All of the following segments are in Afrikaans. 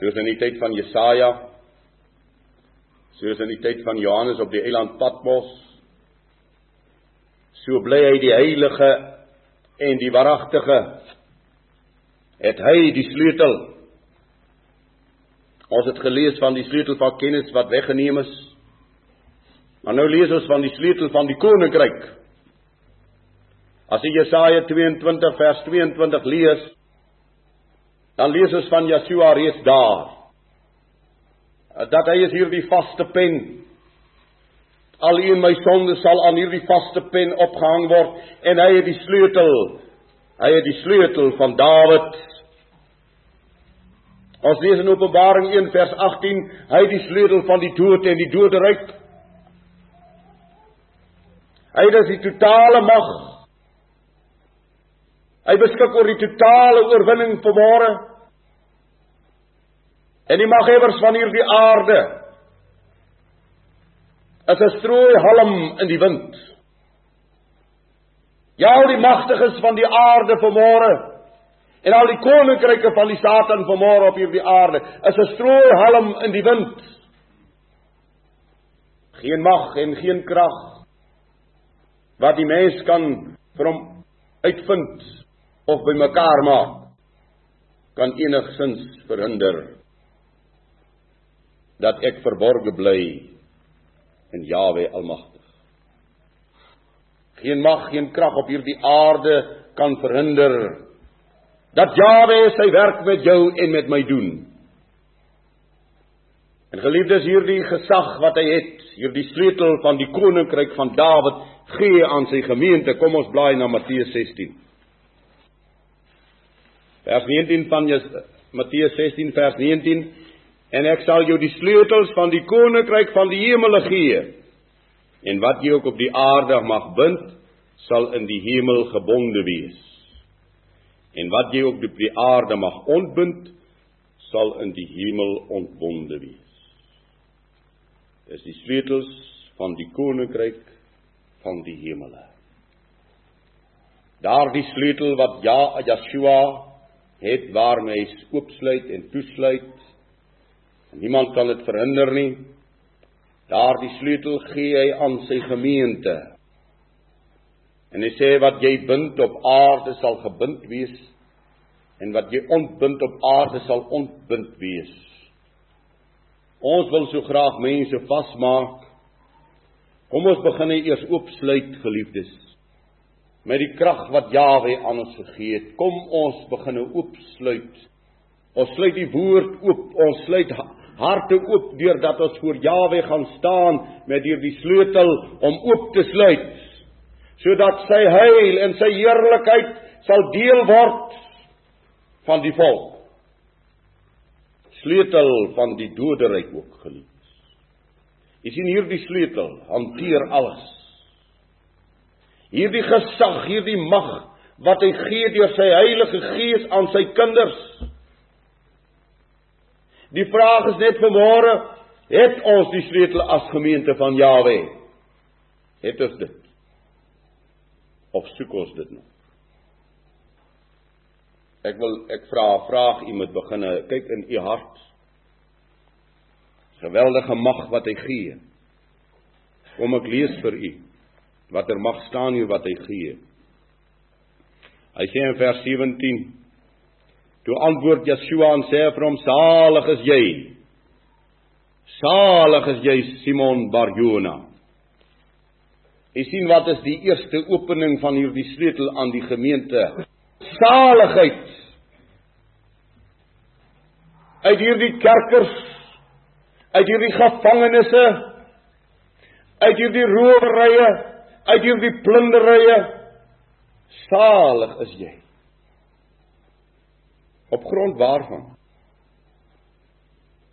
soos in die tyd van Jesaja, soos in die tyd van Johannes op die eiland Patmos. So bly hy die heilige en die waaragtige. Het hy die sleutel? Ons het gelees van die sleutel van kennis wat weggeneem is. Maar nou lees ons van die sleutel van die koninkryk. As jy Jesaja 22 vers 22 lees, dan lees ons van Yeshua reeds daar. Dat hy is hierdie vaste pen. Al in my sonde sal aan hierdie vaste pen opgehang word en hy het die sleutel. Hy het die sleutel van Dawid. Ons lees in Openbaring 1 vers 18, hy het die sleutel van die dood en die doderyk. Hy het die totale mag. Hy beskik oor die totale oorwinning vir môre. En die maghebbers van hierdie aarde is 'n strooi halm in die wind. Ja, al die magtiges van die aarde vanmôre en al die koninkryke van die Satan vanmôre op hierdie aarde is 'n strooi halm in die wind. Geen mag en geen krag wat die mens kan vir hom uitvind of bymekaar maak kan enigsins verhinder dat ek verborge bly in Jawe Almagtig. Geen mag, geen krag op hierdie aarde kan verhinder dat Jawe sy werk met jou en met my doen. En geliefdes, hierdie gesag wat hy het, hierdie sleutel van die koninkryk van Dawid gee aan sy gemeente. Kom ons blaai na Matteus 16. Vers 19 van Matteus 16 vers 19 en ek sal jou die sleutels van die koninkryk van die hemele gee. En wat jy ook op die aarde mag bind, sal in die hemel gebonde wees. En wat jy ook op die aarde mag ontbind, sal in die hemel ontbonde wees. Dis die sleutels van die koninkryk van die hemele. Daardie sleutel wat Ja Joshua het waarmee hy oopsluit en toesluit Niemand kan dit verhinder nie. Daardie sleutel gee hy aan sy gemeente. En hy sê wat jy bind op aarde sal gebind wees en wat jy ontbind op aarde sal ontbind wees. Ons wil so graag mense vasmaak. Kom ons begin eers oopsluit geliefdes. Met die krag wat Jawe aan ons gegee het, kom ons begin oopsluit. Ons sluit die woord oop, ons sluit harte oop deurdat ons voor Jawe gaan staan met hierdie sleutel om oop te sluit sodat sy heil en sy heerlikheid sal deel word van die volk. Sleutel van die doderyk ook geliefd Jy sien hierdie sleutel hanteer alles hierdie gesag hierdie mag wat hy gee deur sy heilige gees aan sy kinders Die vraag is net vanmôre, het ons die sleutel as gemeente van Jawe? Het ons dit? Of soek ons dit nog? Ek wil ek vra 'n vraag, u moet begin kyk in u hart. Geweldige mag wat hy gee. Kom ek lees vir u watter mag staan hier wat hy gee. Hy sê in vers 17 Toe antwoord Yeshua en sê vir hom: "Salig is jy. Salig is jy Simon Barjona." Jy sien wat is die eerste opening van hierdie sleutel aan die gemeente? Saligheid. Uit hierdie kerkers, uit hierdie gevangenisse, uit hierdie rowerye, uit hierdie plunderye, salig is jy. Op grond waarvan?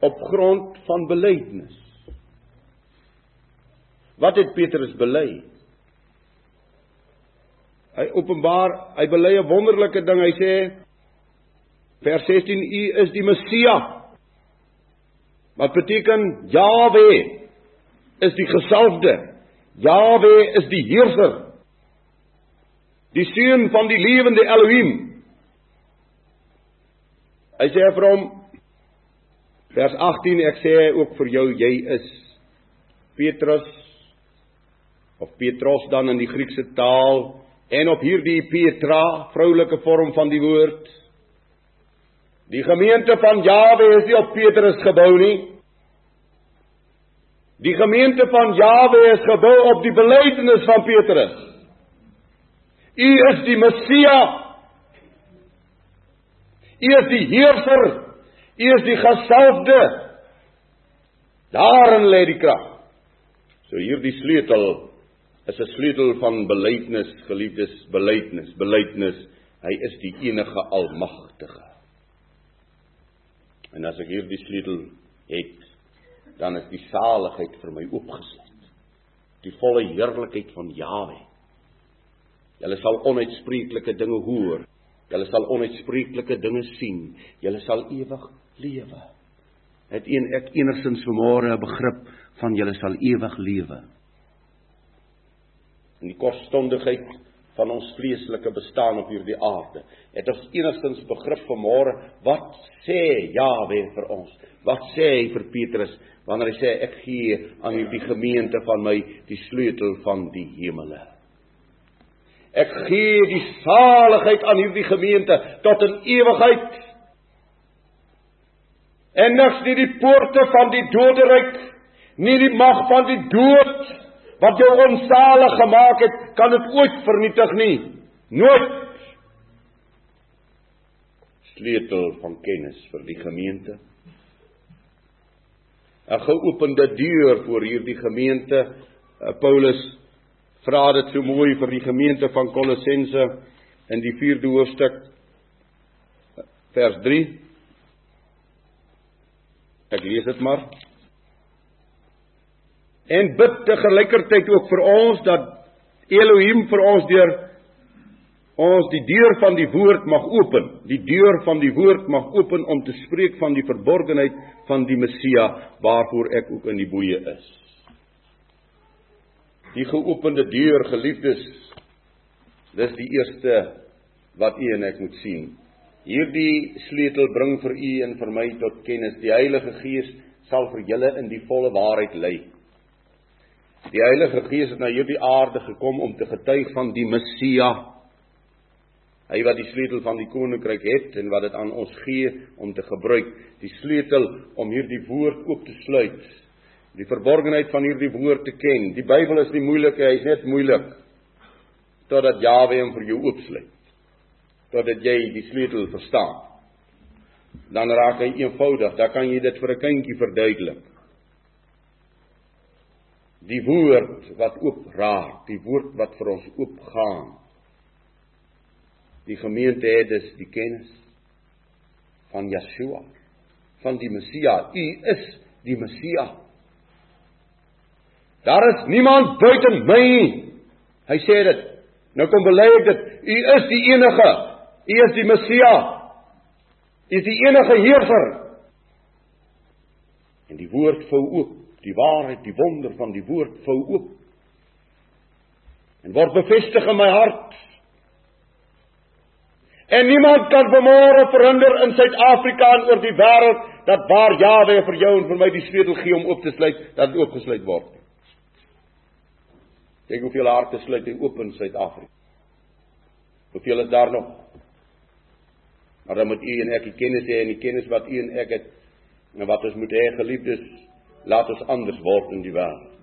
Op grond van belydenis. Wat het Petrus bely? Hy openbaar, hy bely 'n wonderlike ding. Hy sê vers 16: U is die Messia. Wat beteken Jawe is die gesalfde. Jawe is die heerser. Die seun van die lewende Elohim. Hy sê vir hom Vers 18 ek sê ook vir jou jy is Petrus of Petros dan in die Griekse taal en op hierdie Petra vroulike vorm van die woord Die gemeente van Jawe is nie op Petrus gebou nie. Die gemeente van Jawe is gebou op die belydenis van Petrus. U is die Messia. U is die heerser. U is die gesalfde. Daarin lê die krag. So hierdie sleutel is 'n sleutel van belydenis, geliefdes, belydenis, belydenis. Hy is die enige almagtige. En as ek hierdie sleutel het, dan is die saligheid vir my oopgesluit. Die volle heerlikheid van Jahwe. Julle sal onuitspreeklike dinge hoor. Julle sal onuitspreeklike dinge sien. Julle sal ewig lewe. Het een ek enigsins vanmôre 'n begrip van julle sal ewig lewe. In die kortstondigheid van ons vleeslike bestaan op hierdie aarde. Het ons enigstens begrip vanmôre wat sê Jahwe vir ons? Wat sê hy vir Petrus wanneer hy sê ek gee aan hierdie gemeente van my die sleutel van die hemele? Ek gee die saligheid aan hierdie gemeente tot in ewigheid. En niks nie die poorte van die doderyk, nie die mag van die dood wat jou onsalig gemaak het, kan dit ooit vernietig nie. Nooit. Sleutel van kennis vir die gemeente. 'n Geopende deur vir hierdie gemeente. Eh, Paulus vra dit so mooi vir die gemeente van Kolossense in die 4de hoofstuk vers 3. Ek lees dit maar en bid te gelykertyd ook vir ons dat Elohim vir ons deur ons die deur van die woord mag open. Die deur van die woord mag open om te spreek van die verborgenheid van die Messia waarvoor ek ook in die boeye is. Die geopende deur, geliefdes, dis die eerste wat u en ek moet sien. Hierdie sleutel bring vir u en vir my tot kennis. Die Heilige Gees sal vir julle in die volle waarheid lei. Die Heilige Gees het na hierdie aarde gekom om te getuig van die Messia. Hy wat die sleutel van die koninkryk het en wat dit aan ons gee om te gebruik, die sleutel om hierdie woord oop te sluit. Die verborgenheid van hierdie woord te ken. Die Bybel is nie moeilik, hy is net moeilik totdat Jawe hom vir jou oopsluit. Totdat jy die sleutel verstaan. Dan raak hy eenvoudig, dan kan jy dit vir 'n kindjie verduidelik die woord wat oopraak, die woord wat vir ons oopgaan. Die gemeente het dus die kennis van Yeshua, van die Messia. U is die Messia. Daar is niemand buite my nie. Hy sê dit. Nou kom bely ek dit. U is die enige. U is die Messia. U is die enige heerser. En die woord vou oop die waarheid, die wonder van die woord vou oop. En word bevestig in my hart. En niemand kan vanmôre verhinder in Suid-Afrika en oor die wêreld dat waar Jawe vir jou en vir my die sleutel gee om oop te sluit, dat dit oopgesluit word. Kyk hoeveel harte sluit hy oop in Suid-Afrika. Hoeveel is daar nog? Maar dan moet u en ek die kennis hê en die kennis wat u en ek het en wat ons moet hê geliefdes laat ons anders word in die wêreld.